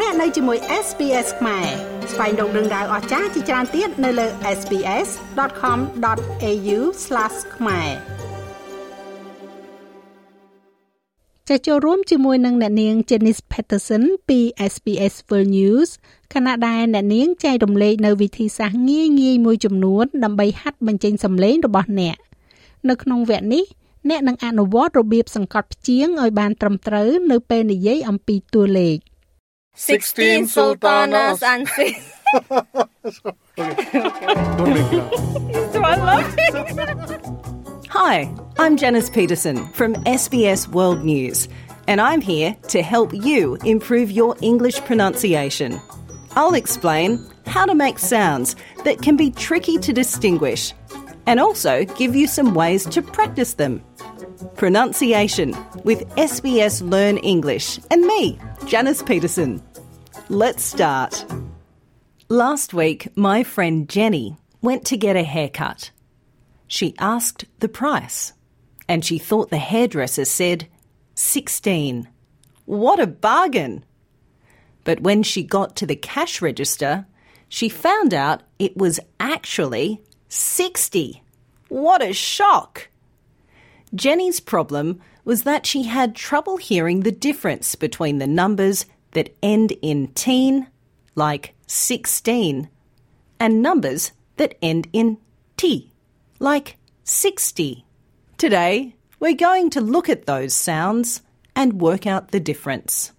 លោកអ្នកនៅជាមួយ SPS ខ្មែរស្វែងរកដឹងដៅអស្ចារ្យជាច្រើនទៀតនៅលើ SPS.com.au/ ខ្មែរចាចូលរួមជាមួយនឹងអ្នកនាង Janice Patterson ពី SPS World News ខណៈដែលអ្នកនាងចែករំលែកនៅវិធីសាស្ត្រងាយងាយមួយចំនួនដើម្បីហាត់បញ្ចេញសំឡេងរបស់អ្នកនៅក្នុងវគ្គនេះអ្នកនឹងអនុវត្តរបៀបសង្កត់ព្យាង្គឲ្យបានត្រឹមត្រូវនៅពេលនិយាយអំពីតួលេខ 16 sultanas and six. Don't make it up. Hi, I'm Janice Peterson from SBS World News, and I'm here to help you improve your English pronunciation. I'll explain how to make sounds that can be tricky to distinguish and also give you some ways to practice them. Pronunciation with SBS Learn English and me, Janice Peterson. Let's start. Last week, my friend Jenny went to get a haircut. She asked the price and she thought the hairdresser said 16. What a bargain! But when she got to the cash register, she found out it was actually 60. What a shock! Jenny's problem was that she had trouble hearing the difference between the numbers that end in teen, like 16, and numbers that end in t, like 60. Today, we're going to look at those sounds and work out the difference.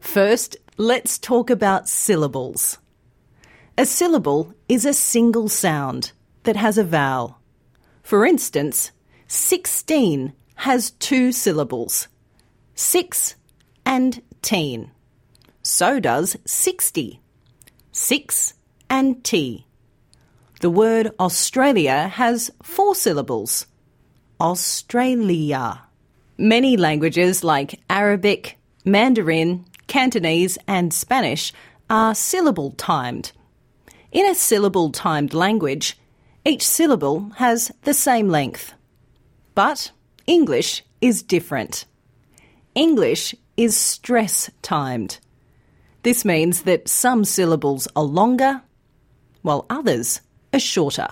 First, let's talk about syllables. A syllable is a single sound that has a vowel. For instance, 16 has two syllables, six and teen. So does 60, six and t. The word Australia has four syllables, Australia. Many languages like Arabic, Mandarin, Cantonese, and Spanish are syllable timed. In a syllable timed language, each syllable has the same length. But English is different. English is stress timed. This means that some syllables are longer, while others are shorter.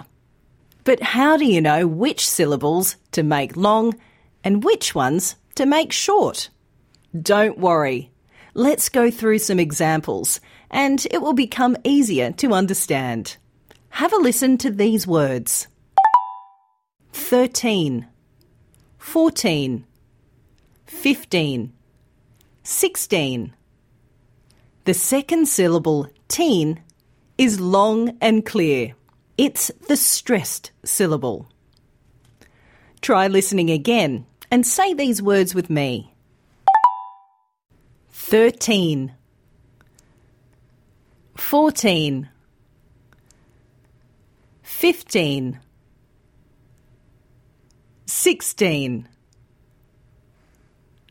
But how do you know which syllables to make long and which ones to make short? Don't worry. Let's go through some examples and it will become easier to understand. Have a listen to these words 13, 14, 15, 16. The second syllable, teen, is long and clear. It's the stressed syllable. Try listening again and say these words with me 13, 14, 15, 16.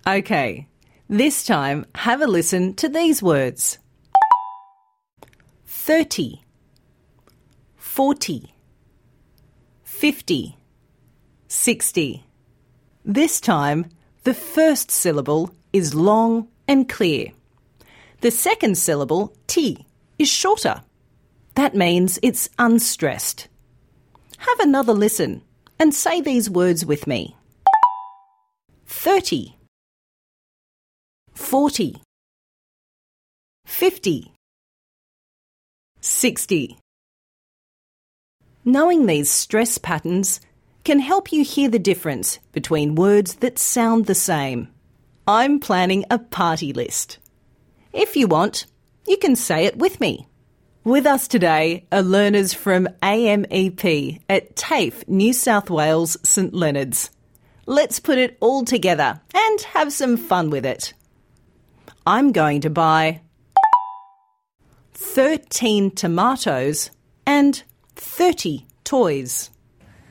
Okay, this time have a listen to these words 30, 40, 50, 60. This time, the first syllable is long and clear. The second syllable, T, is shorter. That means it's unstressed. Have another listen and say these words with me 30, 40, 50, 60. Knowing these stress patterns can help you hear the difference between words that sound the same. I'm planning a party list. If you want, you can say it with me. With us today are learners from AMEP at TAFE, New South Wales, St Leonards. Let's put it all together and have some fun with it. I'm going to buy 13 tomatoes and 30 toys.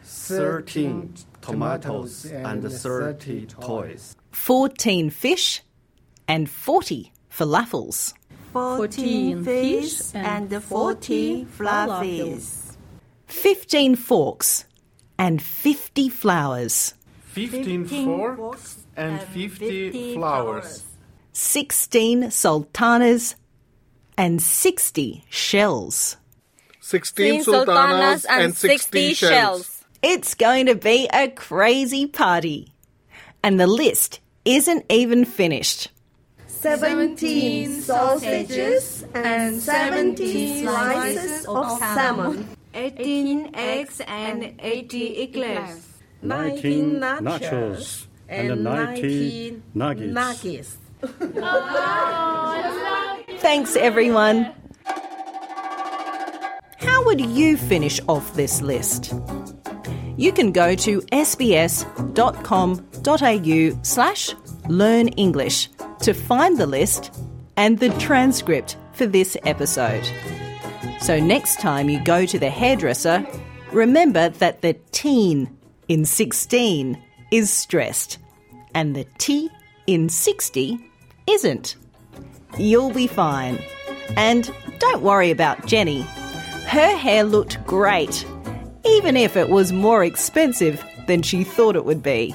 13 tomatoes and 30 toys. 14 fish and 40 falafels. 14 fish and 40 fluffies. 15 forks and 50 flowers. 15 forks and 50 flowers. 16 sultanas and 60 shells. 16 sultanas and 60 shells. It's going to be a crazy party. And the list isn't even finished. 17 sausages and 17 slices of salmon. 18 eggs and 80 eclairs. 19 nachos and 19 nuggets. Thanks, everyone. How would you finish off this list? You can go to sbs.com.au slash learn English to find the list and the transcript for this episode. So next time you go to the hairdresser, remember that the teen in 16 is stressed and the T in 60 isn't. You'll be fine. And don't worry about Jenny. Her hair looked great, even if it was more expensive than she thought it would be.